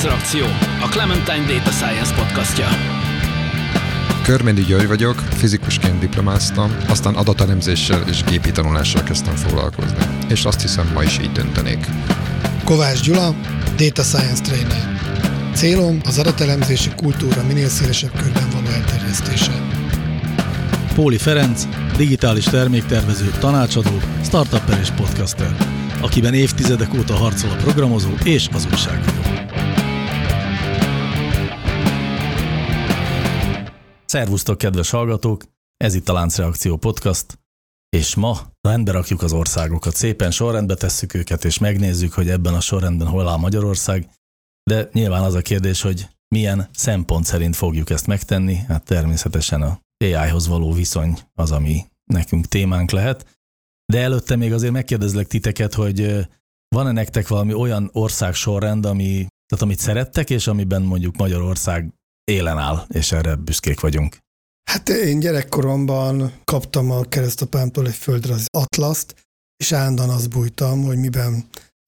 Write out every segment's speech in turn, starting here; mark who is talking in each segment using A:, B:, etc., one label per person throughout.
A: Transreakció, a Clementine Data Science podcastja.
B: Körmédi György vagyok, fizikusként diplomáztam, aztán adatelemzéssel és gépi tanulással kezdtem foglalkozni. És azt hiszem, ma is így döntenék.
C: Kovács Gyula, Data Science Trainer. Célom az adatelemzési kultúra minél szélesebb körben való elterjesztése.
D: Póli Ferenc, digitális terméktervező, tanácsadó, startupper és podcaster, akiben évtizedek óta harcol a programozó és az újságíró. Szervusztok, kedves hallgatók! Ez itt a Láncreakció Podcast, és ma rendbe rakjuk az országokat. Szépen sorrendbe tesszük őket, és megnézzük, hogy ebben a sorrendben hol áll Magyarország. De nyilván az a kérdés, hogy milyen szempont szerint fogjuk ezt megtenni. Hát természetesen a AI-hoz való viszony az, ami nekünk témánk lehet. De előtte még azért megkérdezlek titeket, hogy van-e nektek valami olyan ország sorrend, ami, tehát amit szerettek, és amiben mondjuk Magyarország élen áll, és erre büszkék vagyunk.
C: Hát én gyerekkoromban kaptam a keresztapámtól egy földre az atlaszt, és állandóan azt bújtam, hogy miben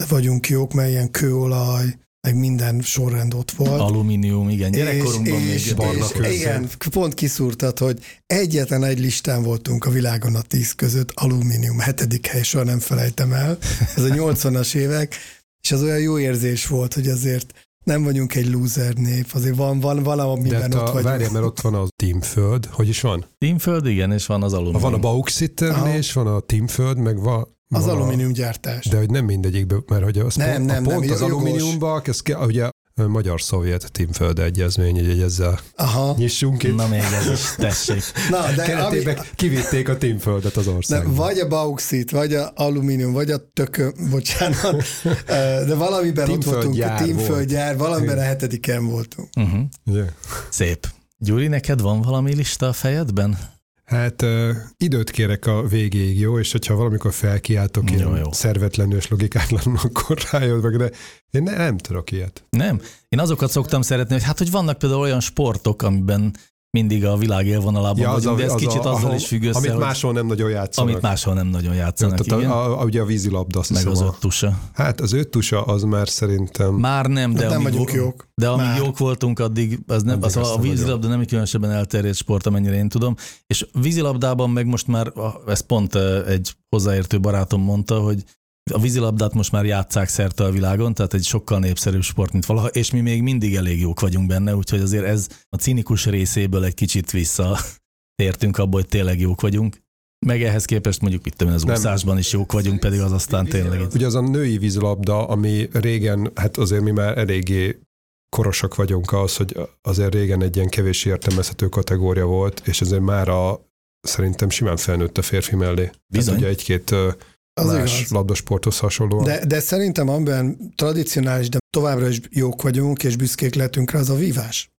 C: vagyunk jók, mert ilyen kőolaj, meg minden sorrend ott volt.
D: Alumínium, igen, gyerekkorunkban
C: és,
D: még
C: barna és, Igen, pont kiszúrtad, hogy egyetlen egy listán voltunk a világon a tíz között, alumínium, hetedik hely, soha nem felejtem el. Ez a 80-as évek, és az olyan jó érzés volt, hogy azért nem vagyunk egy loser nép, azért van, van valamiben
E: De
C: ott
E: a,
C: vagyunk.
E: várjál, mert ott van a Teamföld, hogy is van?
D: Teamföld, igen, és van az alumínium.
E: Van a bauxit termelés, van a Teamföld, meg van,
C: Az alumíniumgyártás.
E: De hogy nem mindegyikben, mert hogy az
C: Nem,
E: pont,
C: nem,
E: a pont
C: nem,
E: az
C: jogos.
E: alumíniumban, ez ugye magyar-szovjet Teamföld egyezmény, hogy ezzel
C: Aha.
E: nyissunk itt.
D: Na még ez is, tessék.
C: Na, de
E: Keretében
C: ami,
E: kivitték a Teamföldet az
C: de
E: országba.
C: vagy a bauxit, vagy a alumínium, vagy a tökö, bocsánat, de valamiben ott voltunk, a
E: teamföldgyár,
C: valamiben a hetediken voltunk.
D: Uh-huh.
E: Yeah.
D: Szép. Gyuri, neked van valami lista a fejedben?
E: Hát uh, időt kérek a végéig, jó? És hogyha valamikor felkiáltok
D: Jó,
E: ilyen
D: jó.
E: szervetlenül és logikátlanul, akkor rájött meg, de én ne, nem tudok ilyet.
D: Nem. Én azokat szoktam szeretni, hogy hát, hogy vannak például olyan sportok, amiben mindig a világ élvonalában ja, vagyunk, de ez kicsit azzal
E: ahol-
D: is függ össze,
E: Amit máshol nem nagyon játszanak.
D: amit máshol nem nagyon játszanak,
E: Tehát
D: igen.
E: a, a, a, ugye a vízilabda, azt
D: meg az
E: a,
D: öttusa.
E: Hát az öttusa az már szerintem...
D: Már nem, de
C: De nem
D: amíg,
C: vagyunk jók.
D: de amíg
C: Már.
D: jók voltunk, addig az nem, az a, a vízilabda nem egy különösebben elterjedt sport, amennyire én tudom. És vízilabdában meg most már, a- ez pont egy hozzáértő barátom mondta, hogy a vízilabdát most már játszák szerte a világon, tehát egy sokkal népszerűbb sport, mint valaha, és mi még mindig elég jók vagyunk benne, úgyhogy azért ez a cinikus részéből egy kicsit vissza tértünk abból, hogy tényleg jók vagyunk. Meg ehhez képest mondjuk itt az
E: Nem.
D: úszásban is jók vagyunk, pedig az aztán tényleg
E: Ugye az a női vízilabda, ami régen, hát azért mi már eléggé korosak vagyunk az, hogy azért régen egy ilyen kevés értelmezhető kategória volt, és azért már a, szerintem simán felnőtt a férfi mellé.
D: Bizony.
E: Tehát ugye egy-két
C: Az
E: más
C: igaz.
E: labdasporthoz hasonlóan.
C: De, de szerintem amiben tradicionális, de továbbra is jók vagyunk, és büszkék lehetünk rá, az a vívás.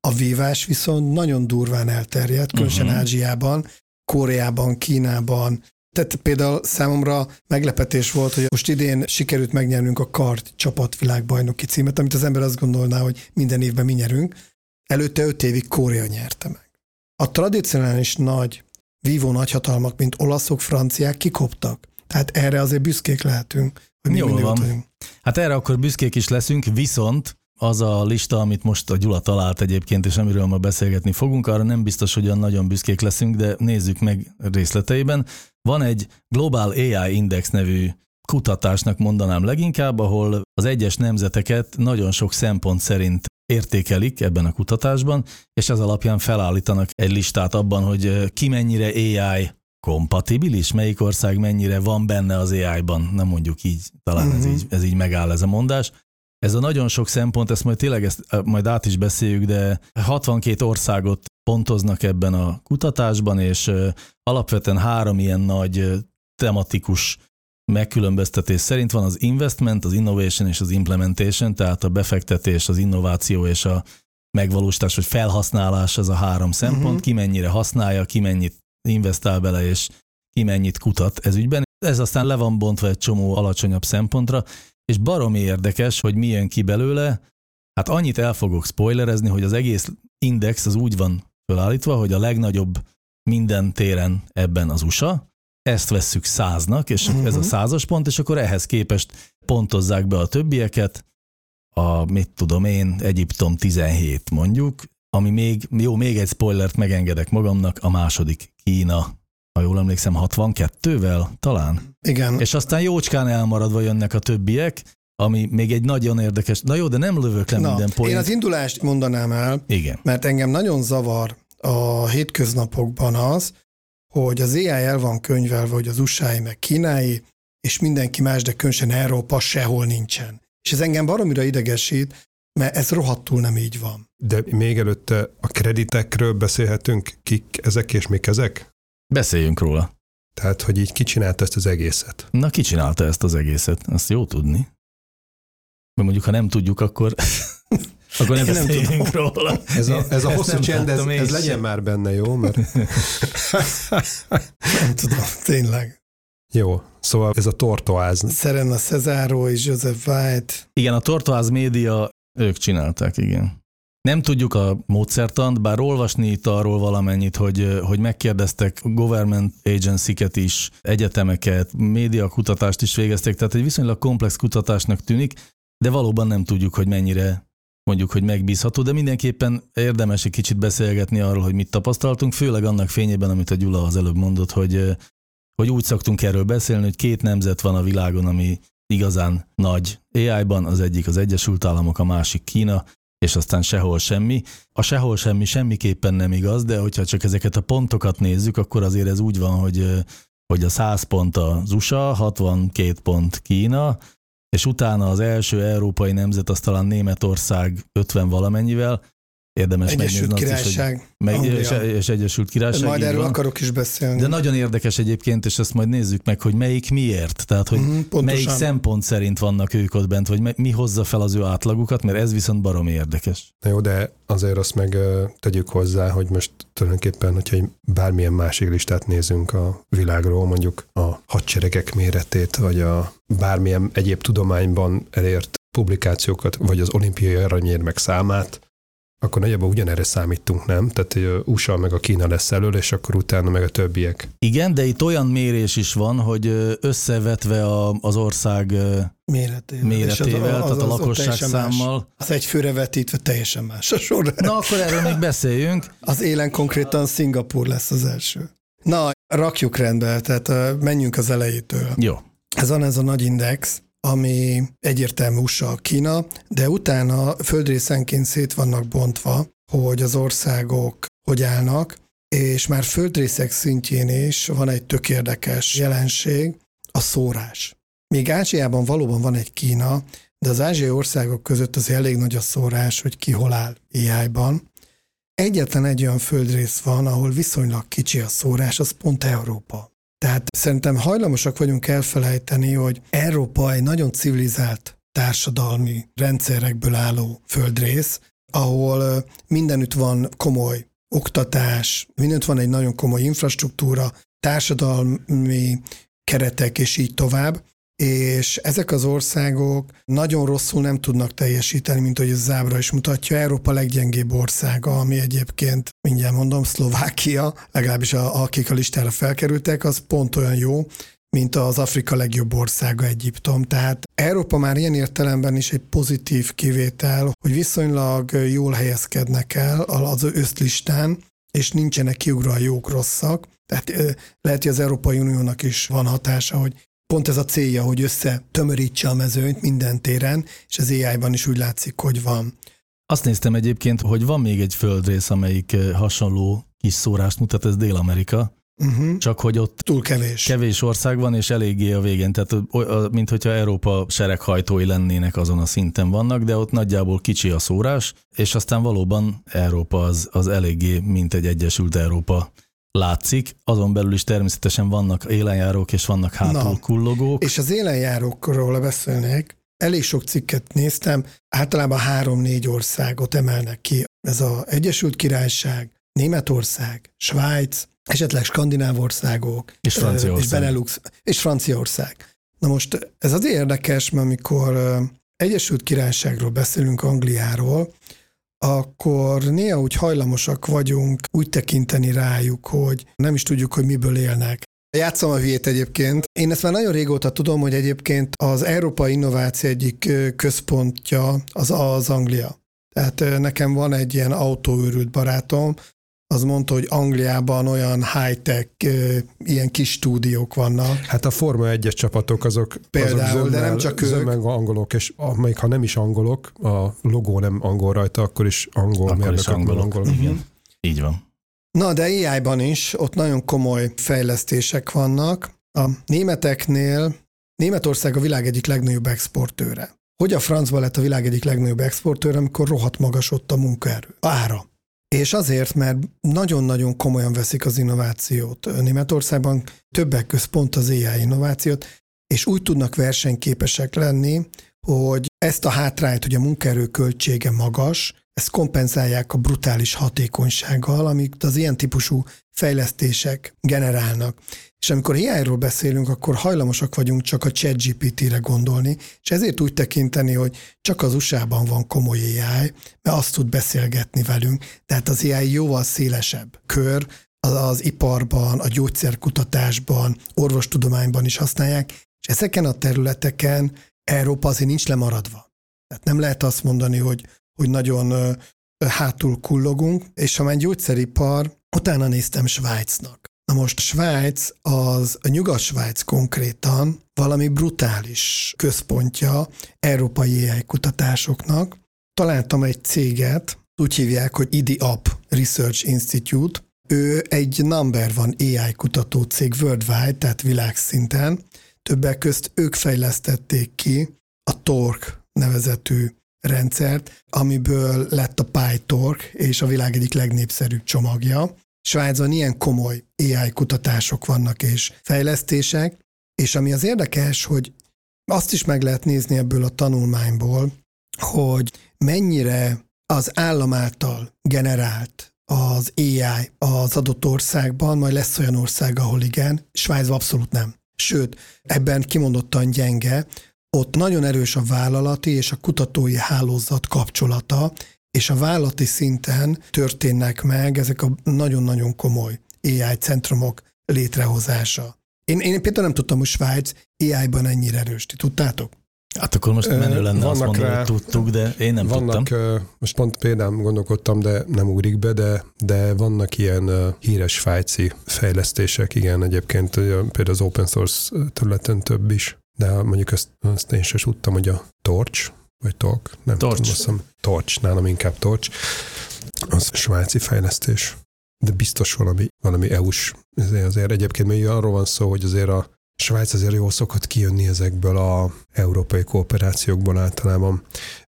C: A vívás viszont nagyon durván elterjedt, különösen
D: Mhm.
C: Ázsiában, Koreában, Kínában. Tehát például számomra meglepetés volt, hogy most idén sikerült megnyernünk a kart csapatvilágbajnoki címet, amit az ember azt gondolná, hogy minden évben mi nyerünk. Előtte öt évig Korea nyerte meg. A tradicionális nagy vívó nagyhatalmak, mint olaszok, franciák kikoptak. Tehát erre azért büszkék lehetünk, hogy mi
D: Jól
C: mindig ott
D: van.
C: vagyunk.
D: Hát erre akkor büszkék is leszünk, viszont az a lista, amit most a Gyula talált egyébként, és amiről ma beszélgetni fogunk, arra nem biztos, hogy olyan nagyon büszkék leszünk, de nézzük meg részleteiben. Van egy Global AI Index nevű kutatásnak mondanám leginkább, ahol az egyes nemzeteket nagyon sok szempont szerint értékelik ebben a kutatásban, és ez alapján felállítanak egy listát abban, hogy ki mennyire AI kompatibilis, melyik ország mennyire van benne az AI-ban, nem mondjuk így, talán ez,
C: Mhm.
D: így, ez így megáll ez a mondás. Ez a nagyon sok szempont, ezt majd tényleg ezt eh, majd át is beszéljük, de 62 országot pontoznak ebben a kutatásban, és eh, alapvetően három ilyen nagy eh, tematikus megkülönböztetés szerint van az investment, az innovation és az implementation, tehát a befektetés, az innováció és a megvalósítás vagy felhasználás, ez a három szempont,
C: Mhm.
D: ki mennyire használja, ki mennyit investál bele, és ki mennyit kutat ez ügyben. Ez aztán le van bontva egy csomó alacsonyabb szempontra, és baromi érdekes, hogy mi jön ki belőle. Hát annyit el fogok spoilerezni, hogy az egész index az úgy van felállítva, hogy a legnagyobb minden téren ebben az USA, ezt vesszük száznak, és uh-huh. ez a százas pont, és akkor ehhez képest pontozzák be a többieket, a, mit tudom én, Egyiptom 17 mondjuk, ami még, jó, még egy spoilert megengedek magamnak, a második Kína, ha jól emlékszem, 62-vel talán.
C: Igen.
D: És aztán jócskán elmaradva jönnek a többiek, ami még egy nagyon érdekes, na jó, de nem lövök le
C: Na,
D: minden
C: én
D: poént.
C: az indulást mondanám el,
D: Igen.
C: mert engem nagyon zavar a hétköznapokban az, hogy az AI el van könyvelve, hogy az usa meg kínái, és mindenki más, de különösen Európa sehol nincsen. És ez engem baromira idegesít, mert ez rohadtul nem így van.
E: De még előtte a kreditekről beszélhetünk, kik ezek és mik ezek?
D: Beszéljünk róla.
E: Tehát, hogy így ki csinálta ezt az egészet.
D: Na, ki csinálta ezt az egészet? Azt jó tudni. Mert mondjuk, ha nem tudjuk, akkor, akkor ne
C: Én nem
D: beszéljünk róla.
E: Ez a, ez a
D: Ezt
E: hosszú
D: nem
E: csend, ez, ez
D: sem.
E: legyen már benne, jó? Mert
C: Nem tudom, tényleg.
E: jó, szóval ez a tortoáz.
C: Serena Cesaro és Joseph White.
D: Igen, a Tortoise Média, ők csinálták, igen. Nem tudjuk a módszertant, bár olvasni itt arról valamennyit, hogy, hogy megkérdeztek government agency-ket is, egyetemeket, médiakutatást is végeztek, tehát egy viszonylag komplex kutatásnak tűnik, de valóban nem tudjuk, hogy mennyire mondjuk, hogy megbízható, de mindenképpen érdemes egy kicsit beszélgetni arról, hogy mit tapasztaltunk, főleg annak fényében, amit a Gyula az előbb mondott, hogy, hogy úgy szoktunk erről beszélni, hogy két nemzet van a világon, ami igazán nagy AI-ban, az egyik az Egyesült Államok, a másik Kína, és aztán sehol semmi. A sehol semmi semmiképpen nem igaz, de hogyha csak ezeket a pontokat nézzük, akkor azért ez úgy van, hogy, hogy a 100 pont az USA, 62 pont Kína, és utána az első európai nemzet, az talán Németország 50 valamennyivel, érdemes
C: Egyesült
D: megnézni azt is, hogy
C: Királyság.
D: meg,
C: Anglia.
D: és, és Egyesült Királyság.
C: Majd erről
D: van.
C: akarok is beszélni.
D: De nagyon érdekes egyébként, és ezt majd nézzük meg, hogy melyik miért. Tehát, hogy
C: Mhm,
D: melyik szempont szerint vannak ők ott bent, vagy mi hozza fel az ő átlagukat, mert ez viszont baromi érdekes.
E: Na jó, de azért azt meg tegyük hozzá, hogy most tulajdonképpen, hogyha bármilyen másik listát nézünk a világról, mondjuk a hadseregek méretét, vagy a bármilyen egyéb tudományban elért publikációkat, vagy az olimpiai aranyérmek számát, akkor nagyjából ugyanerre számítunk, nem? Tehát hogy a USA meg a Kína lesz elől, és akkor utána meg a többiek.
D: Igen, de itt olyan mérés is van, hogy összevetve a, az ország
C: méretével.
D: méretével,
C: az- az-
D: tehát a lakosság
C: teljesen más.
D: számmal.
C: Az egy főre vetítve teljesen más a sorrend.
D: Na, akkor erről még beszéljünk.
C: Az élen konkrétan Szingapur lesz az első. Na, rakjuk rendbe, tehát menjünk az elejétől.
D: Jó.
C: Ez van ez a nagy index, ami egyértelmű USA, Kína, de utána földrészenként szét vannak bontva, hogy az országok hogy állnak, és már földrészek szintjén is van egy tök érdekes jelenség, a szórás. Még Ázsiában valóban van egy Kína, de az ázsiai országok között az elég nagy a szórás, hogy ki hol áll AI-ban. Egyetlen egy olyan földrész van, ahol viszonylag kicsi a szórás, az pont Európa. Tehát szerintem hajlamosak vagyunk elfelejteni, hogy Európa egy nagyon civilizált társadalmi rendszerekből álló földrész, ahol mindenütt van komoly oktatás, mindenütt van egy nagyon komoly infrastruktúra, társadalmi keretek, és így tovább, és ezek az országok nagyon rosszul nem tudnak teljesíteni, mint hogy az ábra is mutatja. Európa leggyengébb országa, ami egyébként, mindjárt mondom, Szlovákia, legalábbis a, akik a listára felkerültek, az pont olyan jó, mint az Afrika legjobb országa Egyiptom. Tehát Európa már ilyen értelemben is egy pozitív kivétel, hogy viszonylag jól helyezkednek el az összlistán, és nincsenek kiugró a jók rosszak. Tehát lehet, hogy az Európai Uniónak is van hatása, hogy pont ez a célja, hogy összetömörítse a mezőnyt minden téren, és az AI-ban is úgy látszik, hogy van.
D: Azt néztem egyébként, hogy van még egy földrész, amelyik ö, hasonló kis szórást mutat, ez Dél-Amerika,
C: Uh-huh.
D: csak hogy ott
C: Túl kevés.
D: kevés ország van, és eléggé a végén, tehát mint hogyha Európa sereghajtói lennének azon a szinten vannak, de ott nagyjából kicsi a szórás, és aztán valóban Európa az, az eléggé, mint egy Egyesült Európa látszik. Azon belül is természetesen vannak élenjárók, és vannak hátul
C: Na.
D: kullogók.
C: És az élenjárókról beszélnék. Elég sok cikket néztem, általában három-négy országot emelnek ki. Ez az Egyesült Királyság, Németország, Svájc, esetleg skandináv országok,
D: És Franciaország.
C: és Benelux, és Franciaország. Na most ez azért érdekes, mert amikor Egyesült Királyságról beszélünk, Angliáról, akkor néha úgy hajlamosak vagyunk úgy tekinteni rájuk, hogy nem is tudjuk, hogy miből élnek. Játszom a hülyét egyébként. Én ezt már nagyon régóta tudom, hogy egyébként az Európai Innováció egyik központja az, az Anglia. Tehát nekem van egy ilyen autóőrült barátom, az mondta, hogy Angliában olyan high-tech, ilyen kis stúdiók vannak.
E: Hát a Forma 1-es csapatok azok,
C: Például,
E: azok zömmel,
C: de nem csak ők.
E: zömmel angolok, és amelyik ha nem is angolok, a logó nem angol rajta, akkor is angol
D: Akkor is angolok.
E: angolok.
C: Mhm.
D: Igen. Így van.
C: Na, de AI-ban is ott nagyon komoly fejlesztések vannak. A németeknél Németország a világ egyik legnagyobb exportőre. Hogy a francba lett a világ egyik legnagyobb exportőre, amikor rohadt magas ott a munkaerő, ára. És azért, mert nagyon-nagyon komolyan veszik az innovációt. Németországban többek közt pont az AI innovációt, és úgy tudnak versenyképesek lenni, hogy ezt a hátrányt, hogy a munkaerő költsége magas, ezt kompenzálják a brutális hatékonysággal, amit az ilyen típusú fejlesztések generálnak. És amikor AI-ról beszélünk, akkor hajlamosak vagyunk csak a ChatGPT-re gondolni, és ezért úgy tekinteni, hogy csak az USA-ban van komoly AI, mert azt tud beszélgetni velünk. Tehát az AI jóval szélesebb kör, az, az iparban, a gyógyszerkutatásban, orvostudományban is használják, és ezeken a területeken Európa azért nincs lemaradva. Tehát nem lehet azt mondani, hogy, hogy nagyon hátul kullogunk, és ha már gyógyszeripar, utána néztem Svájcnak. Na most Svájc, az a Nyugat-Svájc konkrétan valami brutális központja európai AI kutatásoknak. Találtam egy céget, úgy hívják, hogy IDIAP Research Institute. Ő egy number van AI kutató cég worldwide, tehát világszinten. Többek közt ők fejlesztették ki a TORC nevezetű rendszert, amiből lett a PyTorch, és a világ egyik legnépszerűbb csomagja. Svájcban ilyen komoly AI kutatások vannak és fejlesztések, és ami az érdekes, hogy azt is meg lehet nézni ebből a tanulmányból, hogy mennyire az állam által generált az AI az adott országban, majd lesz olyan ország, ahol igen, Svájcban abszolút nem. Sőt, ebben kimondottan gyenge, ott nagyon erős a vállalati és a kutatói hálózat kapcsolata, és a vállalati szinten történnek meg ezek a nagyon-nagyon komoly AI centrumok létrehozása. Én, én például nem tudtam, hogy Svájc AI-ban ennyire erős. Ti tudtátok?
D: Hát akkor most menő lenne azt
E: vannak
D: mondani,
E: rá-
D: hogy tudtuk, de én nem
E: vannak,
D: tudtam.
E: most pont például gondolkodtam, de nem ugrik be, de, de vannak ilyen híres svájci fejlesztések, igen, egyébként például az open source területen több is, de mondjuk ezt, azt én sem tudtam, hogy a Torch, vagy Torch, nem
D: Torch.
E: tudom, azt hiszem Torch, nálam inkább Torch, az svájci fejlesztés. De biztos valami, valami EU-s, azért, azért egyébként még arról van szó, hogy azért a Svájc azért jól szokott kijönni ezekből a európai kooperációkból általában.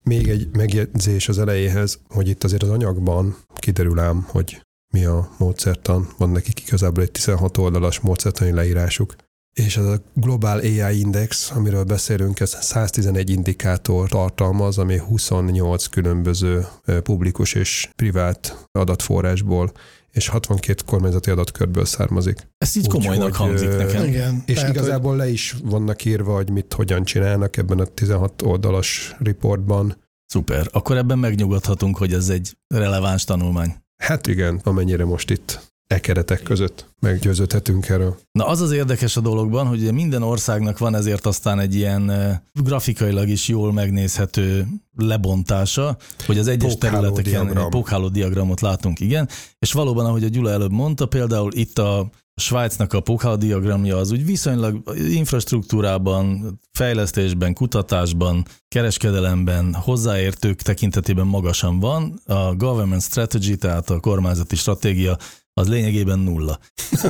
E: Még egy megjegyzés az elejéhez, hogy itt azért az anyagban kiderül ám, hogy mi a módszertan, van nekik igazából egy 16 oldalas módszertani leírásuk, és ez a Global AI Index, amiről beszélünk, ez 111 indikátor tartalmaz, ami 28 különböző publikus és privát adatforrásból és 62 kormányzati adatkörből származik.
D: Ez így
E: úgy,
D: komolynak
E: hogy,
D: hangzik nekem.
C: Igen.
E: És
C: Tehát,
E: igazából le is vannak írva, hogy mit hogyan csinálnak ebben a 16 oldalas riportban.
D: Szuper. Akkor ebben megnyugodhatunk, hogy ez egy releváns tanulmány.
E: Hát igen, amennyire most itt e keretek között meggyőződhetünk erről.
D: Na az az érdekes a dologban, hogy minden országnak van ezért aztán egy ilyen eh, grafikailag is jól megnézhető lebontása, hogy az egyes
E: Pókháló
D: területeken
E: diagram.
D: egy pókháló diagramot látunk, igen, és valóban, ahogy a Gyula előbb mondta, például itt a Svájcnak a pókháló diagramja az úgy viszonylag infrastruktúrában, fejlesztésben, kutatásban, kereskedelemben, hozzáértők tekintetében magasan van. A government strategy, tehát a kormányzati stratégia az lényegében nulla.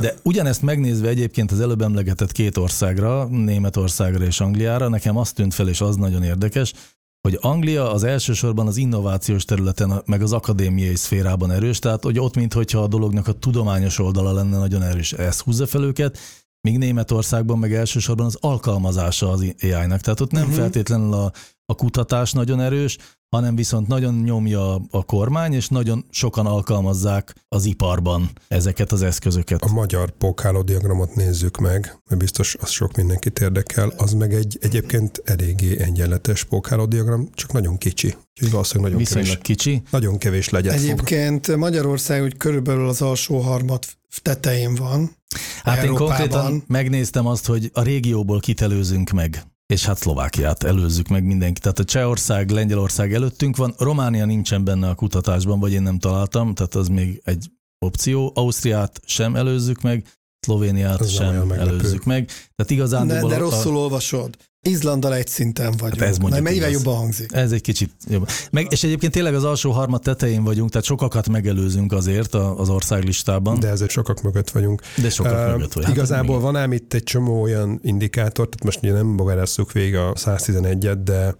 D: De ugyanezt megnézve egyébként az előbb emlegetett két országra, Németországra és Angliára, nekem azt tűnt fel, és az nagyon érdekes, hogy Anglia az elsősorban az innovációs területen, meg az akadémiai szférában erős, tehát hogy ott, mintha a dolognak a tudományos oldala lenne nagyon erős, ez húzza fel őket, míg Németországban meg elsősorban az alkalmazása az AI-nak. Tehát ott nem uh-huh. feltétlenül a, a kutatás nagyon erős, hanem viszont nagyon nyomja a kormány, és nagyon sokan alkalmazzák az iparban ezeket az eszközöket.
E: A magyar pókháló diagramot nézzük meg, mert biztos az sok mindenkit érdekel. Az meg egy egyébként eléggé egyenletes pókháló diagram, csak nagyon kicsi. Úgyhogy valószínűleg nagyon
D: Viszonylag
E: kevés,
D: kicsi.
E: nagyon kevés legyet fog.
C: Egyébként Magyarország úgy körülbelül az alsó harmad tetején van.
D: Hát én
C: Európában.
D: konkrétan megnéztem azt, hogy a régióból kit előzünk meg. És hát Szlovákiát előzzük meg mindenki. Tehát a Csehország, Lengyelország előttünk van, Románia nincsen benne a kutatásban, vagy én nem találtam, tehát az még egy opció. Ausztriát sem előzzük meg, Szlovéniát
E: Ez
D: sem előzzük meg. Tehát igazán
C: De, de rosszul olvasod. Izlandal egy szinten vagyunk.
D: Hát ez mondjuk
C: Na,
D: igaz.
C: jobban hangzik?
D: Ez egy kicsit jobb. Meg, és egyébként tényleg az alsó harmad tetején vagyunk, tehát sokakat megelőzünk azért a- az országlistában, de,
E: ezért sokak mögött vagyunk.
D: de sokak
E: Ö,
D: mögött vagy. Hát
E: Igazából van ám itt egy csomó olyan indikátor, tehát most ugye nem bogárásszuk végig a 111-et, de,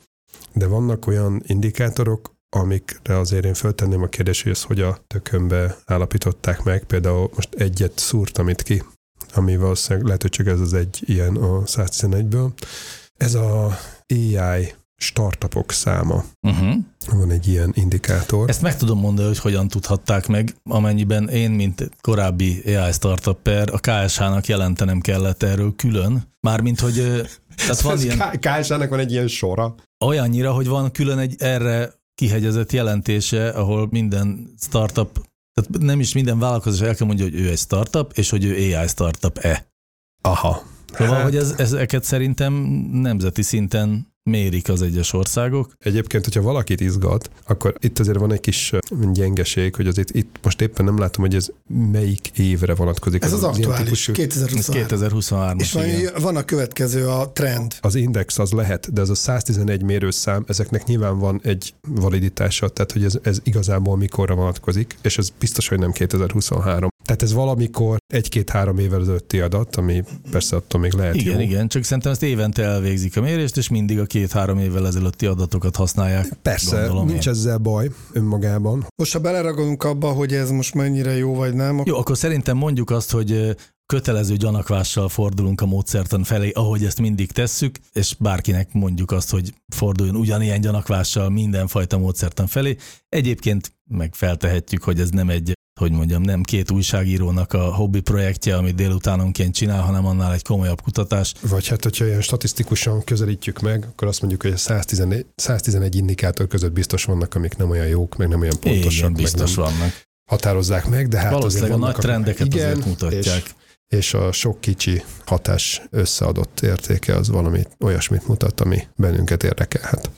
E: de vannak olyan indikátorok, amikre azért én föltenném a kérdést, hogy ezt hogy a tökönbe állapították meg. Például most egyet szúrtam itt ki, ami valószínűleg lehet, hogy csak ez az egy ilyen a 111-ből. Ez a AI startupok száma.
D: Uh-huh.
E: Van egy ilyen indikátor.
D: Ezt meg tudom mondani, hogy hogyan tudhatták meg, amennyiben én, mint korábbi AI startupper, a KSH-nak jelentenem kellett erről külön. Mármint, hogy tehát van ilyen,
E: KSH-nak van egy ilyen sora.
D: olyannyira, hogy van külön egy erre kihegyezett jelentése, ahol minden startup, tehát nem is minden vállalkozás el kell mondja, hogy ő egy startup, és hogy ő AI startup-e.
E: Aha.
D: Szóval, hogy ez, ezeket szerintem nemzeti szinten mérik az egyes országok.
E: Egyébként, hogyha valakit izgat, akkor itt azért van egy kis gyengeség, hogy azért itt most éppen nem látom, hogy ez melyik évre vonatkozik.
C: Ez az
E: ilyen
C: aktuális,
E: típusú-
D: Ez
C: 2023.
D: 2023-as.
C: És van, van a következő, a trend.
E: Az index az lehet, de ez a 111 mérőszám, ezeknek nyilván van egy validitása, tehát hogy ez, ez igazából mikorra vonatkozik, és ez biztos, hogy nem 2023. Tehát ez valamikor egy-két-három évvel ezelőtti adat, ami persze attól még lehet
D: Igen,
E: jó.
D: igen, csak szerintem ezt évente elvégzik a mérést, és mindig a két-három évvel ezelőtti adatokat használják.
E: Persze,
D: Gondolom
E: nincs
D: én.
E: ezzel baj önmagában.
C: Most ha beleragadunk abba, hogy ez most mennyire jó vagy nem, akkor
D: Jó, akkor szerintem mondjuk azt, hogy kötelező gyanakvással fordulunk a módszertan felé, ahogy ezt mindig tesszük, és bárkinek mondjuk azt, hogy forduljon ugyanilyen gyanakvással mindenfajta módszertan felé. Egyébként meg feltehetjük, hogy ez nem egy, hogy mondjam, nem két újságírónak a hobbi projektje, amit délutánonként csinál, hanem annál egy komolyabb kutatás.
E: Vagy hát, hogyha ilyen statisztikusan közelítjük meg, akkor azt mondjuk, hogy a 111, 111 indikátor között biztos vannak, amik nem olyan jók, meg nem olyan pontosak,
D: Igen,
E: meg
D: biztos
E: nem
D: vannak.
E: határozzák meg, de hát
D: Valószínűleg a
E: azért
D: nagy
E: vannak, amik-
D: trendeket
E: igen,
D: azért mutatják.
E: És, és a sok kicsi hatás összeadott értéke az valami olyasmit mutat, ami bennünket érdekelhet.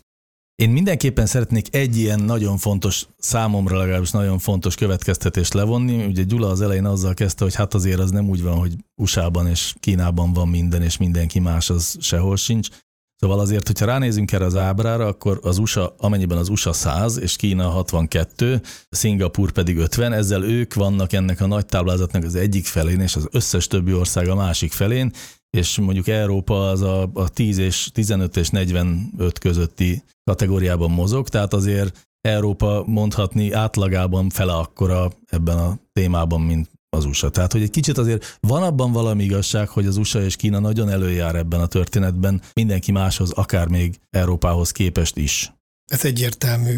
D: Én mindenképpen szeretnék egy ilyen nagyon fontos, számomra legalábbis nagyon fontos következtetést levonni. Ugye Gyula az elején azzal kezdte, hogy hát azért az nem úgy van, hogy USA-ban és Kínában van minden, és mindenki más az sehol sincs. Szóval azért, hogyha ránézünk erre az ábrára, akkor az USA, amennyiben az USA 100 és Kína 62, Szingapur pedig 50, ezzel ők vannak ennek a nagy táblázatnak az egyik felén, és az összes többi ország a másik felén, és mondjuk Európa az a, a 10 és 15 és 45 közötti kategóriában mozog, tehát azért Európa mondhatni átlagában fele akkora ebben a témában, mint az USA. Tehát, hogy egy kicsit azért van abban valami igazság, hogy az USA és Kína nagyon előjár ebben a történetben, mindenki máshoz, akár még Európához képest is.
C: ez egyértelmű.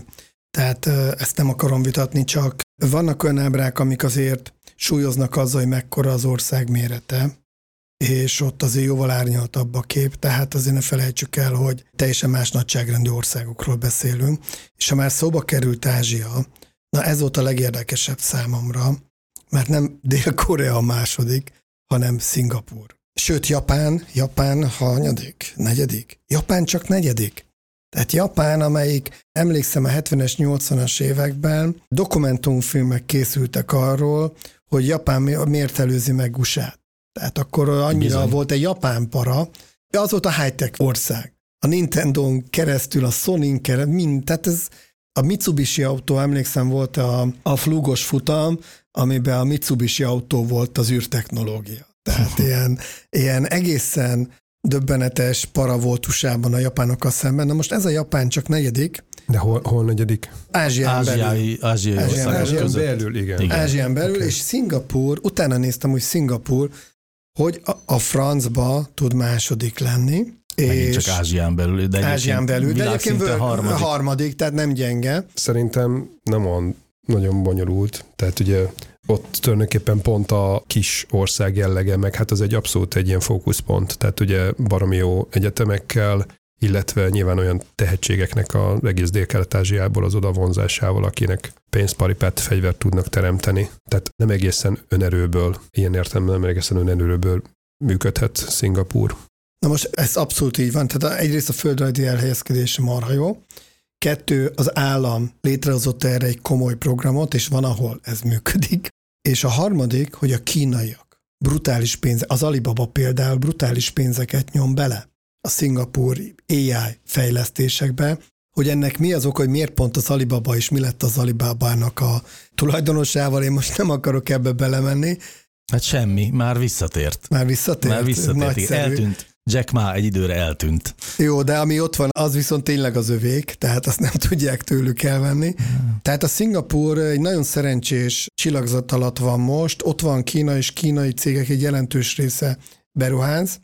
C: Tehát ezt nem akarom vitatni, csak vannak olyan ábrák, amik azért súlyoznak azzal, hogy mekkora az ország mérete, és ott azért jóval árnyaltabb a kép, tehát azért ne felejtsük el, hogy teljesen más nagyságrendű országokról beszélünk, és ha már szóba került Ázsia, na ez volt a legérdekesebb számomra, mert nem Dél-Korea a második, hanem Szingapur. Sőt, Japán, Japán hanyadik, negyedik? Japán csak negyedik. Tehát Japán, amelyik emlékszem a 70-es, 80-as években dokumentumfilmek készültek arról, hogy Japán mi- miért előzi meg USA-t. Tehát akkor annyira
D: Bizony.
C: Volt egy japán para, az volt a high-tech ország. A Nintendo-n keresztül, a Sony-n keresztül, mind, tehát ez a Mitsubishi autó, emlékszem, volt a, a flugos futam, amiben a Mitsubishi autó volt az űrtechnológia. Tehát ilyen, ilyen egészen döbbenetes para volt USA-ban a japánokkal szemben. Na most ez a Japán csak negyedik,
E: De hol, hol negyedik?
C: Ázsián belül.
D: Ázsiai, ázsiai
C: Ázsián.
E: Ázsián belül, igen.
D: Igen.
C: Ázsián belül, okay. és Szingapur, utána néztem, hogy Szingapur, hogy a, a francba tud második lenni.
D: Megint
C: és
D: csak Ázsián belül, de egyébként
C: Ázsián belül, de egyébként
D: világszinten
C: vö-
D: harmadik.
C: harmadik, tehát nem gyenge.
E: Szerintem nem olyan nagyon bonyolult, tehát ugye ott tulajdonképpen pont a kis ország jellege, meg hát az egy abszolút egy ilyen fókuszpont, tehát ugye baromi jó egyetemekkel, illetve nyilván olyan tehetségeknek az egész Dél-Kelet-Ázsiából az oda vonzásával, akinek pénzparipát, fegyvert tudnak teremteni. Tehát nem egészen önerőből, ilyen értelemben nem egészen önerőből működhet Szingapúr.
C: Na most ez abszolút így van, tehát egyrészt a földrajzi elhelyezkedése marha jó, kettő, az állam létrehozott erre egy komoly programot, és van, ahol ez működik, és a harmadik, hogy a kínaiak brutális pénz, az Alibaba például brutális pénzeket nyom bele a szingapúri AI fejlesztésekbe, hogy ennek mi az oka, hogy miért pont az Alibaba, és mi lett az Alibabának a tulajdonosával, én most nem akarok ebbe belemenni.
D: Hát semmi, már visszatért.
C: Már visszatért?
D: Már visszatért, eltűnt. Jack Ma egy időre eltűnt.
C: Jó, de ami ott van, az viszont tényleg az övék, tehát azt nem tudják tőlük elvenni. Hmm. Tehát a Szingapúr egy nagyon szerencsés csillagzat alatt van most, ott van Kína, és kínai cégek egy jelentős része beruház.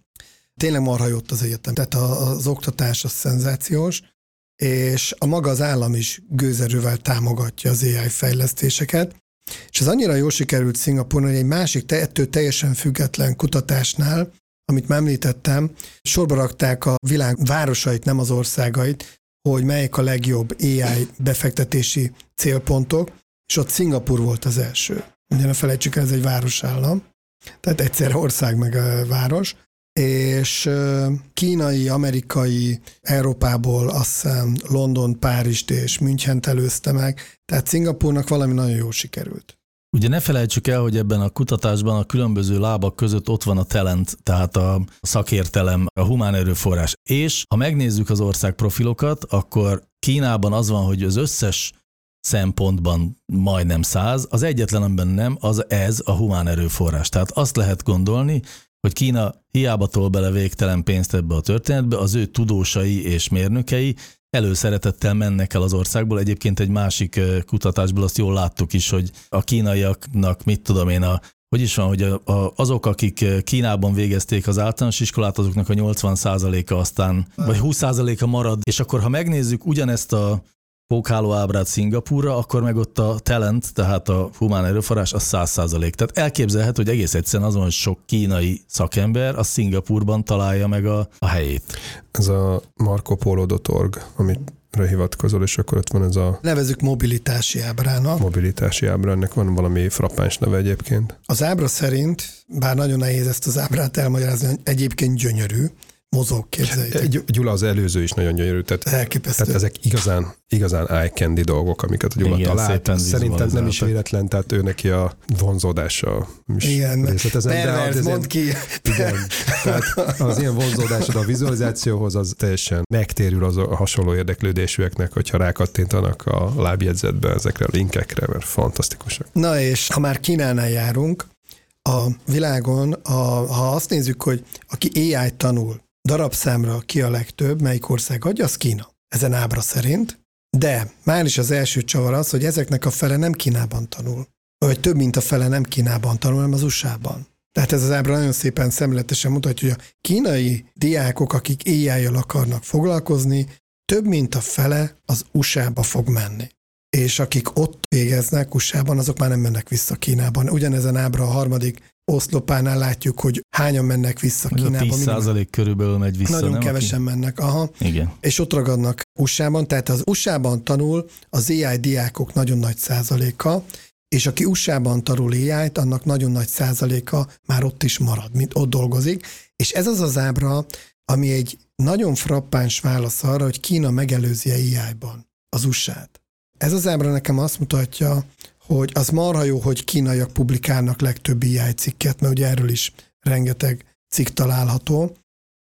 C: Tényleg marha jót az egyetem, tehát az oktatás az szenzációs, és a maga az állam is gőzerővel támogatja az AI fejlesztéseket. És ez annyira jól sikerült Szingapurnak, hogy egy másik, ettől teljesen független kutatásnál amit már említettem, sorba rakták a világ városait, nem az országait, hogy melyik a legjobb AI befektetési célpontok, és ott Szingapur volt az első. Ugye ne felejtsük, ez egy városállam, tehát egyszerre ország meg a város, és kínai, amerikai, Európából azt hiszem London, Párizst és Münchent előzte meg, tehát Szingapurnak valami nagyon jól sikerült.
D: Ugye ne felejtsük el, hogy ebben a kutatásban a különböző lábak között ott van a talent, tehát a szakértelem, a humán erőforrás. És ha megnézzük az ország profilokat, akkor Kínában az van, hogy az összes szempontban majdnem száz, az egyetlen, amiben nem, az ez a humán erőforrás. Tehát azt lehet gondolni, hogy Kína hiába tol bele végtelen pénzt ebbe a történetbe, az ő tudósai és mérnökei előszeretettel mennek el az országból. Egyébként egy másik kutatásból azt jól láttuk is, hogy a kínaiaknak, mit tudom én, a hogy is van, hogy a, a, azok, akik Kínában végezték az általános iskolát, azoknak a 80%-a aztán, vagy 20%-a marad, és akkor ha megnézzük ugyanezt a pókháló ábrát Szingapúra, akkor meg ott a talent, tehát a humán erőforrás, az száz százalék. Tehát elképzelhető, hogy egész egyszerűen azon, hogy sok kínai szakember a Szingapurban találja meg a, a helyét.
E: Ez a marcopolo.org, amit hivatkozol, és akkor ott van ez a...
C: Nevezük mobilitási ábrának.
E: Mobilitási ábra, ennek van valami frappáns neve egyébként.
C: Az ábra szerint, bár nagyon nehéz ezt az ábrát elmagyarázni, egyébként gyönyörű, mozog, képzeljétek.
E: Gyula az előző is nagyon gyönyörű. Tehát,
C: Elképesztő.
E: Tehát ezek igazán, igazán eye candy dolgok, amiket a Gyula Igen, talált. Szerintem nem is véletlen, tehát ő neki a vonzódása is
C: Igen, pervers, mondd ki.
E: Igen, tehát az ilyen vonzódásod a vizualizációhoz az teljesen megtérül az a hasonló érdeklődésűeknek, hogyha rákattintanak a lábjegyzetbe ezekre a linkekre, mert fantasztikusak.
C: Na és ha már Kínálnál járunk, a világon, a, ha azt nézzük, hogy aki AI tanul, darabszámra ki a legtöbb, melyik ország adja, az Kína. Ezen ábra szerint. De már is az első csavar az, hogy ezeknek a fele nem Kínában tanul. Vagy több, mint a fele nem Kínában tanul, hanem az USA-ban. Tehát ez az ábra nagyon szépen szemletesen mutatja, hogy a kínai diákok, akik éjjel akarnak foglalkozni, több mint a fele az USA-ba fog menni. És akik ott végeznek USA-ban, azok már nem mennek vissza Kínában. Ugyanezen ábra a harmadik oszlopánál látjuk, hogy hányan mennek vissza Kínába.
D: 10 százalék körülbelül megy vissza,
C: Nagyon
D: nem?
C: kevesen aki? mennek, aha.
D: Igen.
C: És ott ragadnak USA-ban, tehát az USA-ban tanul az AI diákok nagyon nagy százaléka, és aki USA-ban tanul ai annak nagyon nagy százaléka már ott is marad, mint ott dolgozik. És ez az az ábra, ami egy nagyon frappáns válasz arra, hogy Kína megelőzi AI-ban az USA-t. Ez az ábra nekem azt mutatja, hogy az marha jó, hogy kínaiak publikálnak legtöbb AI cikket, mert ugye erről is rengeteg cikk található,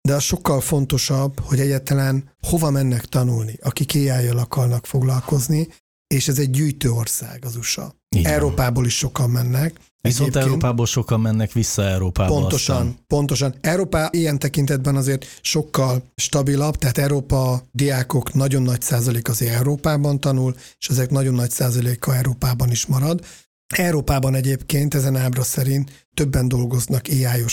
C: de az sokkal fontosabb, hogy egyáltalán hova mennek tanulni, akik ai akarnak foglalkozni, és ez egy gyűjtő ország az USA. Igen. Európából is sokan mennek.
D: Viszont Egyébként, Európából sokan mennek vissza Európába.
C: Pontosan, aztán. pontosan. Európa ilyen tekintetben azért sokkal stabilabb, tehát Európa diákok nagyon nagy százalék azért Európában tanul, és ezek nagyon nagy százaléka Európában is marad. Európában egyébként ezen ábra szerint többen dolgoznak ai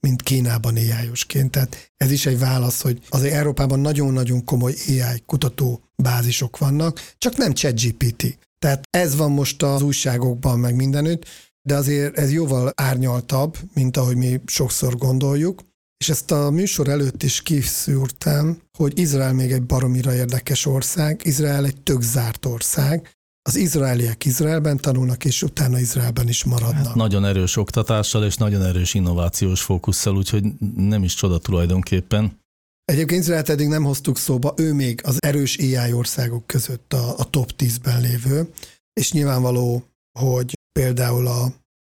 C: mint Kínában ai Tehát ez is egy válasz, hogy azért Európában nagyon-nagyon komoly AI kutató bázisok vannak, csak nem ChatGPT. Tehát ez van most az újságokban, meg mindenütt, de azért ez jóval árnyaltabb, mint ahogy mi sokszor gondoljuk. és ezt a műsor előtt is kiszűrtem, hogy Izrael még egy baromira érdekes ország, Izrael egy tök zárt ország, az izraeliek Izraelben tanulnak, és utána Izraelben is maradnak. Hát
D: nagyon erős oktatással és nagyon erős innovációs fókusszal, úgyhogy nem is csoda tulajdonképpen.
C: Egyébként Izraelt eddig nem hoztuk szóba, ő még az erős AI országok között a, a top 10-ben lévő, és nyilvánvaló, hogy például a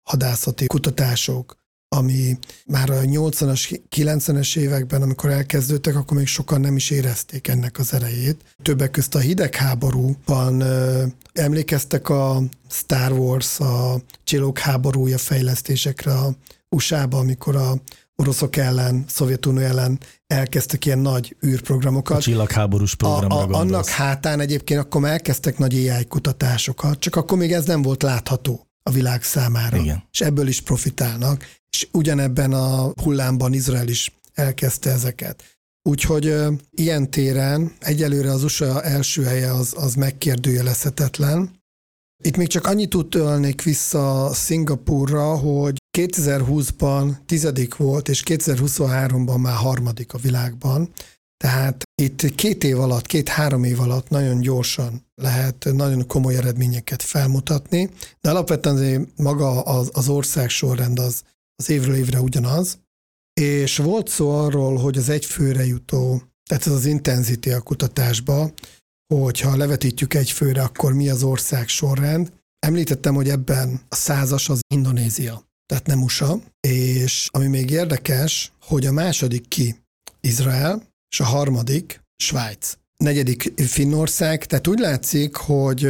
C: hadászati kutatások, ami már a 80-as, 90-es években, amikor elkezdődtek, akkor még sokan nem is érezték ennek az erejét. Többek közt a hidegháborúban emlékeztek a Star Wars, a csillók háborúja fejlesztésekre a USA-ba, amikor a oroszok ellen, Szovjetunió ellen elkezdtek ilyen nagy űrprogramokat. A
D: csillagháborús programra a, a,
C: Annak hátán egyébként akkor már elkezdtek nagy AI kutatásokat, csak akkor még ez nem volt látható a világ számára.
D: Igen.
C: És ebből is profitálnak, és ugyanebben a hullámban Izrael is elkezdte ezeket. Úgyhogy ö, ilyen téren egyelőre az USA első helye az, az megkérdőjelezhetetlen. Itt még csak annyit utalnék vissza Szingapurra, hogy 2020-ban tizedik volt, és 2023-ban már harmadik a világban. Tehát itt két év alatt, két-három év alatt nagyon gyorsan lehet nagyon komoly eredményeket felmutatni, de alapvetően azért maga az, az ország sorrend az, az évről évre ugyanaz. És volt szó arról, hogy az egyfőre jutó, tehát ez az intenzity a kutatásba, hogyha levetítjük egy főre, akkor mi az ország sorrend. Említettem, hogy ebben a százas az Indonézia, tehát nem USA, és ami még érdekes, hogy a második ki Izrael, és a harmadik Svájc. Negyedik Finnország, tehát úgy látszik, hogy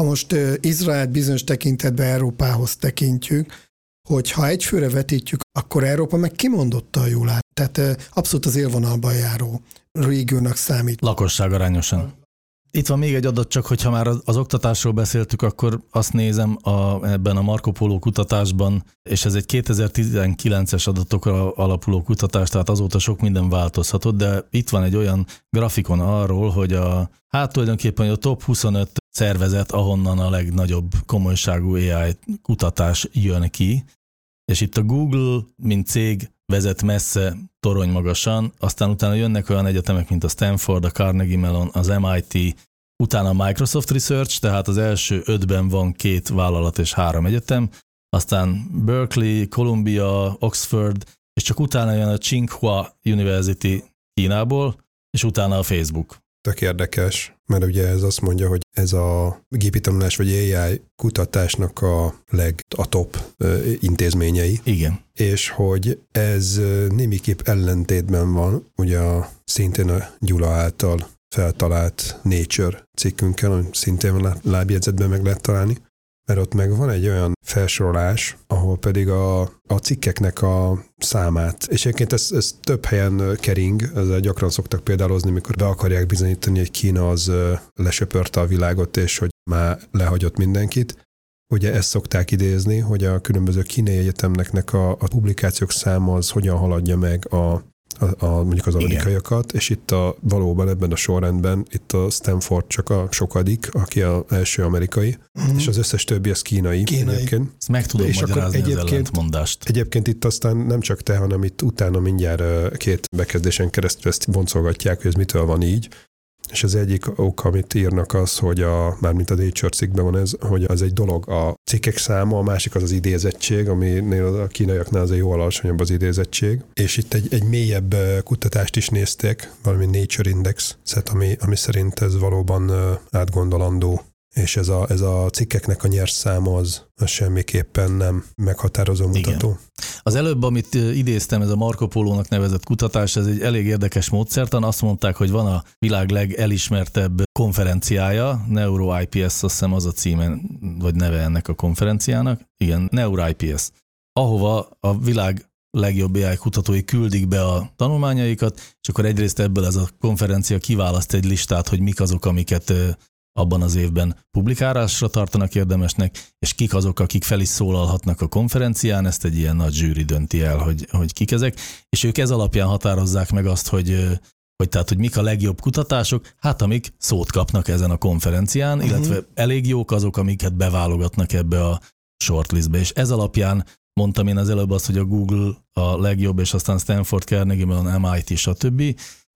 C: ha most Izrael bizonyos tekintetben Európához tekintjük, hogy ha egyfőre vetítjük, akkor Európa meg kimondottan jól áll. Tehát abszolút az élvonalban járó régiónak számít.
D: Lakosság arányosan. Itt van még egy adat, csak hogyha már az, oktatásról beszéltük, akkor azt nézem a, ebben a Marco Polo kutatásban, és ez egy 2019-es adatokra alapuló kutatás, tehát azóta sok minden változhatott, de itt van egy olyan grafikon arról, hogy a, hát tulajdonképpen a top 25 szervezet, ahonnan a legnagyobb komolyságú AI kutatás jön ki, és itt a Google, mint cég vezet messze torony magasan, aztán utána jönnek olyan egyetemek, mint a Stanford, a Carnegie Mellon, az MIT, utána a Microsoft Research, tehát az első ötben van két vállalat és három egyetem, aztán Berkeley, Columbia, Oxford, és csak utána jön a Tsinghua University Kínából, és utána a Facebook.
E: Tök érdekes, mert ugye ez azt mondja, hogy ez a gépi tanulás vagy AI kutatásnak a leg, a top intézményei.
D: Igen.
E: És hogy ez némiképp ellentétben van, ugye a, szintén a Gyula által feltalált Nature cikkünkkel, amit szintén lábjegyzetben meg lehet találni, mert ott meg van egy olyan felsorolás, ahol pedig a, a cikkeknek a számát, és egyébként ez, ez több helyen kering, ezzel gyakran szoktak példálozni, mikor be akarják bizonyítani, hogy Kína az lesöpörte a világot, és hogy már lehagyott mindenkit. Ugye ezt szokták idézni, hogy a különböző kínai egyetemnek a, a publikációk száma az hogyan haladja meg a a, a, mondjuk az amerikaiakat, Igen. és itt a, valóban ebben a sorrendben itt a Stanford csak a sokadik, aki az első amerikai, mm. és az összes többi az kínai.
C: kínai. Egyébként.
D: Ezt meg tudom és magyarázni egyébként, ellentmondást.
E: Egyébként itt aztán nem csak te, hanem itt utána mindjárt két bekezdésen keresztül ezt boncolgatják, hogy ez mitől van így. És az egyik ok, amit írnak az, hogy a, mármint a Nature cikkben van ez, hogy az egy dolog a cikkek száma, a másik az az idézettség, aminél a kínaiaknál azért jó alacsonyabb az idézettség. És itt egy, egy mélyebb kutatást is nézték, valami Nature Index, ami, ami szerint ez valóban átgondolandó és ez a, ez a cikkeknek a nyers száma az, az semmiképpen nem meghatározó mutató. Igen.
D: Az előbb, amit idéztem, ez a Marco Polo-nak nevezett kutatás, ez egy elég érdekes módszertan. Azt mondták, hogy van a világ legelismertebb konferenciája, NeuroIPS, azt hiszem az a címe, vagy neve ennek a konferenciának. Igen, NeuroIPS. Ahova a világ legjobb AI kutatói küldik be a tanulmányaikat, és akkor egyrészt ebből ez a konferencia kiválaszt egy listát, hogy mik azok, amiket abban az évben publikálásra tartanak érdemesnek, és kik azok, akik fel is szólalhatnak a konferencián, ezt egy ilyen nagy zsűri dönti el, hogy, hogy kik ezek, és ők ez alapján határozzák meg azt, hogy, hogy tehát, hogy mik a legjobb kutatások, hát amik szót kapnak ezen a konferencián, uh-huh. illetve elég jók azok, amiket beválogatnak ebbe a shortlistbe, és ez alapján mondtam én az előbb azt, hogy a Google a legjobb, és aztán Stanford, Carnegie Mellon, MIT, stb.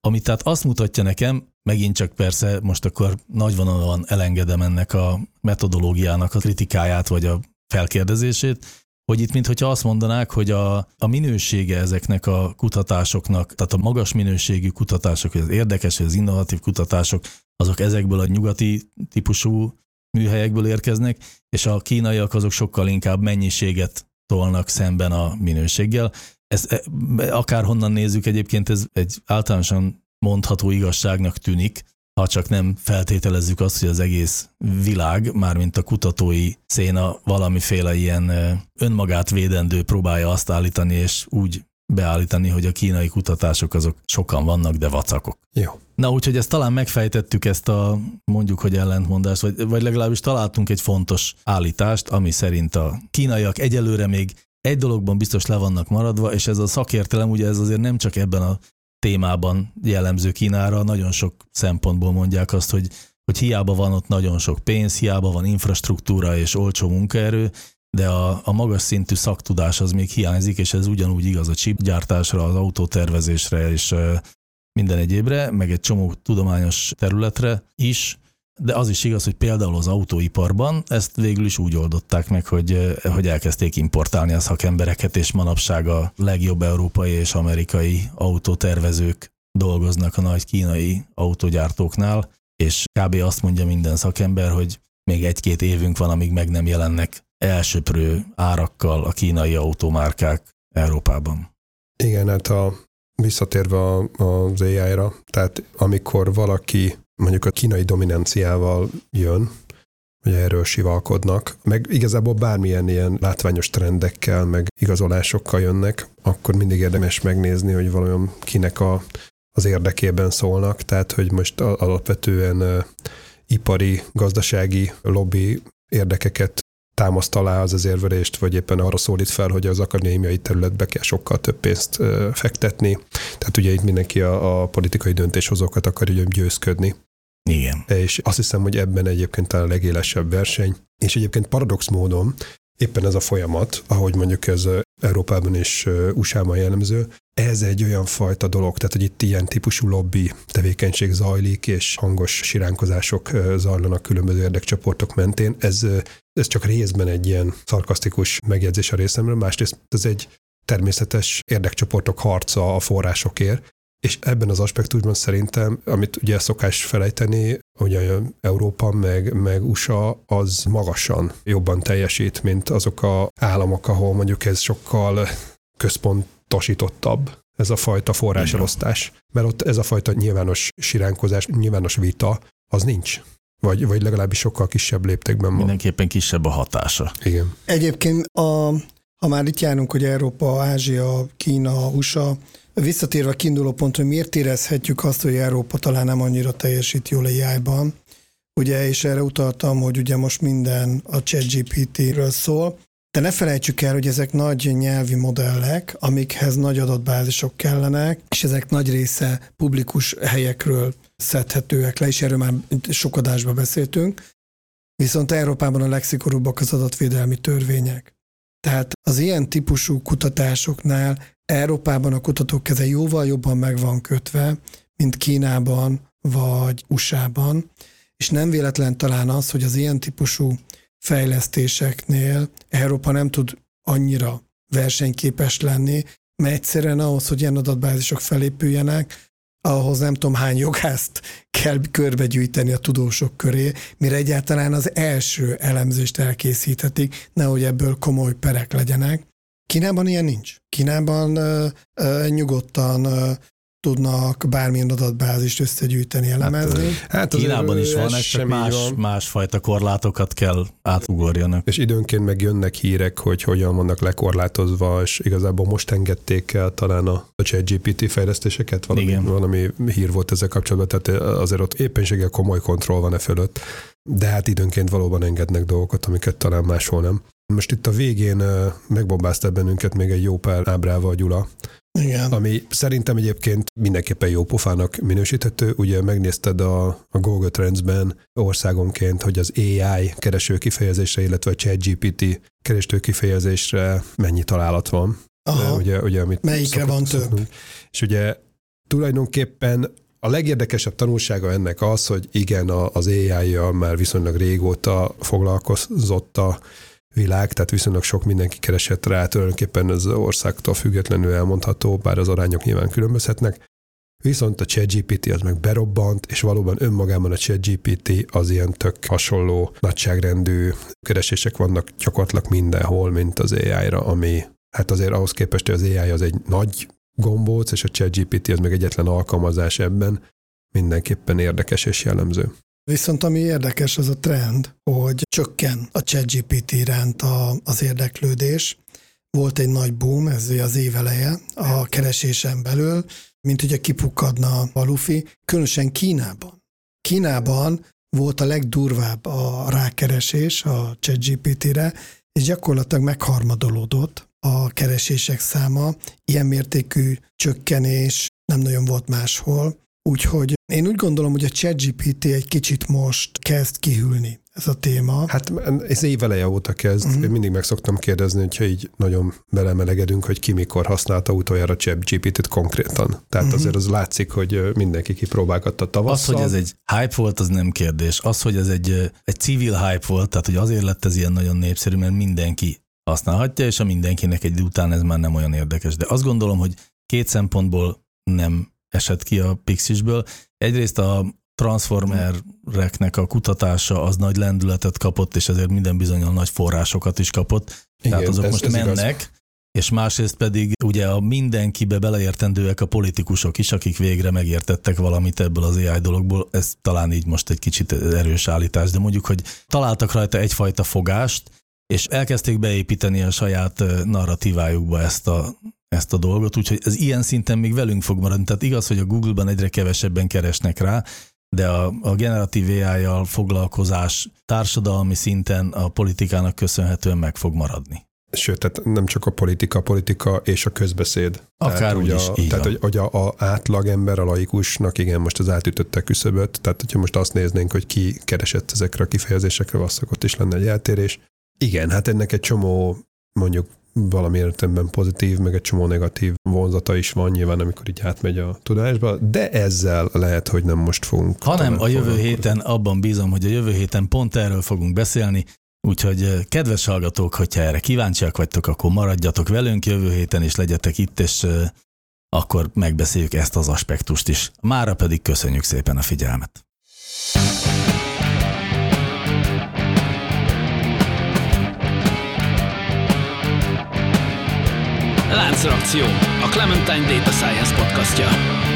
D: Ami tehát azt mutatja nekem, megint csak persze most akkor nagyvonalon elengedem ennek a metodológiának a kritikáját, vagy a felkérdezését, hogy itt mintha azt mondanák, hogy a, a minősége ezeknek a kutatásoknak, tehát a magas minőségű kutatások, vagy az érdekes, vagy az innovatív kutatások, azok ezekből a nyugati típusú műhelyekből érkeznek, és a kínaiak azok sokkal inkább mennyiséget tolnak szemben a minőséggel. Ez e, akárhonnan nézzük egyébként, ez egy általánosan mondható igazságnak tűnik, ha csak nem feltételezzük azt, hogy az egész világ, mármint a kutatói széna valamiféle ilyen önmagát védendő próbálja azt állítani, és úgy beállítani, hogy a kínai kutatások azok sokan vannak, de vacakok.
E: Jó.
D: Na úgyhogy ezt talán megfejtettük ezt a mondjuk, hogy ellentmondást, vagy, vagy legalábbis találtunk egy fontos állítást, ami szerint a kínaiak egyelőre még egy dologban biztos le vannak maradva, és ez a szakértelem, ugye ez azért nem csak ebben a témában jellemző Kínára, nagyon sok szempontból mondják azt, hogy, hogy hiába van ott nagyon sok pénz, hiába van infrastruktúra és olcsó munkaerő, de a, a magas szintű szaktudás az még hiányzik, és ez ugyanúgy igaz a chip gyártásra, az autótervezésre és minden egyébre, meg egy csomó tudományos területre is, de az is igaz, hogy például az autóiparban ezt végül is úgy oldották meg, hogy, hogy elkezdték importálni a szakembereket, és manapság a legjobb európai és amerikai autótervezők dolgoznak a nagy kínai autógyártóknál, és kb. azt mondja minden szakember, hogy még egy-két évünk van, amíg meg nem jelennek elsőprő árakkal a kínai automárkák Európában.
E: Igen, hát a, visszatérve az AI-ra, tehát amikor valaki mondjuk a kínai dominanciával jön, hogy erről sivalkodnak, meg igazából bármilyen ilyen látványos trendekkel, meg igazolásokkal jönnek, akkor mindig érdemes megnézni, hogy valójában kinek a, az érdekében szólnak, tehát hogy most alapvetően ipari, gazdasági lobby érdekeket támaszt alá az az érvelést, vagy éppen arra szólít fel, hogy az akadémiai területbe kell sokkal több pénzt fektetni. Tehát ugye itt mindenki a, a politikai döntéshozókat akarja győzködni.
D: Igen.
E: És azt hiszem, hogy ebben egyébként a legélesebb verseny. És egyébként paradox módon éppen ez a folyamat, ahogy mondjuk ez Európában és USA-ban jellemző, ez egy olyan fajta dolog, tehát hogy itt ilyen típusú lobby tevékenység zajlik, és hangos siránkozások zajlanak különböző érdekcsoportok mentén. Ez, ez csak részben egy ilyen szarkasztikus megjegyzés a részemről, másrészt ez egy természetes érdekcsoportok harca a forrásokért, és ebben az aspektusban szerintem, amit ugye szokás felejteni, ugye Európa meg, meg USA az magasan jobban teljesít, mint azok a államok, ahol mondjuk ez sokkal központosítottabb ez a fajta forráselosztás. Mert ott ez a fajta nyilvános siránkozás, nyilvános vita, az nincs. Vagy, vagy legalábbis sokkal kisebb léptékben van.
D: Mindenképpen kisebb a hatása.
E: Igen.
C: Egyébként, a, ha már itt járunk, hogy Európa, Ázsia, Kína, USA, Visszatérve a kiinduló pontra, hogy miért érezhetjük azt, hogy Európa talán nem annyira teljesít jól AI-ban, ugye, és erre utaltam, hogy ugye most minden a ChatGPT-ről szól, de ne felejtsük el, hogy ezek nagy nyelvi modellek, amikhez nagy adatbázisok kellenek, és ezek nagy része publikus helyekről szedhetőek le, és erről már sok adásban beszéltünk. Viszont Európában a legszigorúbbak az adatvédelmi törvények. Tehát az ilyen típusú kutatásoknál Európában a kutatók keze jóval jobban meg van kötve, mint Kínában vagy USA-ban, és nem véletlen talán az, hogy az ilyen típusú fejlesztéseknél Európa nem tud annyira versenyképes lenni, mert egyszerűen ahhoz, hogy ilyen adatbázisok felépüljenek, ahhoz nem tudom hány jogászt kell körbegyűjteni a tudósok köré, mire egyáltalán az első elemzést elkészíthetik, nehogy ebből komoly perek legyenek. Kínában ilyen nincs. Kínában ö, ö, nyugodtan ö, tudnak bármilyen adatbázist összegyűjteni, elemezni.
D: Hát, hát Kínában is van, csak más, van. másfajta korlátokat kell átugorjanak.
E: És időnként meg jönnek hírek, hogy hogyan vannak lekorlátozva, és igazából most engedték el talán a, a ChatGPT fejlesztéseket, valami, Igen. valami hír volt ezzel kapcsolatban, tehát azért ott éppenséggel komoly kontroll van e fölött. De hát időnként valóban engednek dolgokat, amiket talán máshol nem. Most itt a végén megbombázta bennünket még egy jó pár ábrával Gyula,
C: igen.
E: Ami szerintem egyébként mindenképpen jó pofának minősíthető. Ugye megnézted a, a Google Trends-ben országonként, hogy az AI kereső kifejezésre, illetve a ChatGPT kereső kifejezésre mennyi találat van.
C: Aha.
E: ugye, ugye amit
C: Melyikre
E: szokott-
C: van több?
E: szoktunk. És ugye tulajdonképpen a legérdekesebb tanulsága ennek az, hogy igen, az AI-jal már viszonylag régóta foglalkozott a világ, tehát viszonylag sok mindenki keresett rá, tulajdonképpen az országtól függetlenül elmondható, bár az arányok nyilván különbözhetnek. Viszont a ChatGPT az meg berobbant, és valóban önmagában a ChatGPT az ilyen tök hasonló nagyságrendű keresések vannak gyakorlatilag mindenhol, mint az AI-ra, ami hát azért ahhoz képest, hogy az AI az egy nagy gombóc, és a ChatGPT az meg egyetlen alkalmazás ebben, mindenképpen érdekes és jellemző.
C: Viszont ami érdekes, az a trend, hogy csökken a ChatGPT iránt a, az érdeklődés. Volt egy nagy boom, ez az év eleje, a keresésen belül, mint ugye kipukkadna a lufi, különösen Kínában. Kínában volt a legdurvább a rákeresés a ChatGPT-re, és gyakorlatilag megharmadolódott a keresések száma. Ilyen mértékű csökkenés nem nagyon volt máshol. Úgyhogy én úgy gondolom, hogy a ChatGPT egy kicsit most kezd kihűlni ez a téma.
E: Hát ez év eleje óta kezd. Uh-huh. Én mindig meg szoktam kérdezni, hogyha így nagyon belemelegedünk, hogy ki mikor használta utoljára ChatGPT-t konkrétan. Tehát uh-huh. azért az látszik, hogy mindenki kipróbálgatta
D: Az,
E: tavasszal.
D: hogy ez egy hype volt, az nem kérdés. Az, hogy ez egy, egy civil hype volt, tehát hogy azért lett ez ilyen nagyon népszerű, mert mindenki használhatja, és a mindenkinek egy idő után ez már nem olyan érdekes. De azt gondolom, hogy két szempontból nem esett ki a Pixisből. Egyrészt a Transformereknek a kutatása az nagy lendületet kapott, és ezért minden bizonyal nagy forrásokat is kapott.
E: Igen,
D: Tehát azok
E: ez-
D: most
E: ez igaz.
D: mennek, és másrészt pedig ugye a mindenkibe beleértendőek a politikusok is, akik végre megértettek valamit ebből az AI dologból. Ez talán így most egy kicsit erős állítás, de mondjuk, hogy találtak rajta egyfajta fogást, és elkezdték beépíteni a saját narratívájukba ezt a, ezt a dolgot, úgyhogy ez ilyen szinten még velünk fog maradni. Tehát igaz, hogy a Google-ban egyre kevesebben keresnek rá, de a, a generatív AI-jal foglalkozás társadalmi szinten a politikának köszönhetően meg fog maradni.
E: Sőt, tehát nem csak a politika, a politika és a közbeszéd.
D: Akár
E: tehát,
D: úgy is, így
E: Tehát,
D: van.
E: hogy, hogy a, a átlagember, a laikusnak, igen, most az átütötte küszöböt, tehát hogyha most azt néznénk, hogy ki keresett ezekre a kifejezésekre, valószínűleg ott is lenne egy eltérés. Igen, hát ennek egy csomó mondjuk valami értelemben pozitív, meg egy csomó negatív vonzata is van nyilván, amikor így átmegy a tudásba, de ezzel lehet, hogy nem most fogunk.
D: Hanem a jövő héten, abban bízom, hogy a jövő héten pont erről fogunk beszélni, úgyhogy eh, kedves hallgatók, hogyha erre kíváncsiak vagytok, akkor maradjatok velünk jövő héten, és legyetek itt, és eh, akkor megbeszéljük ezt az aspektust is. Mára pedig köszönjük szépen a figyelmet.
A: Láncreakció, a Clementine Data Science podcastja.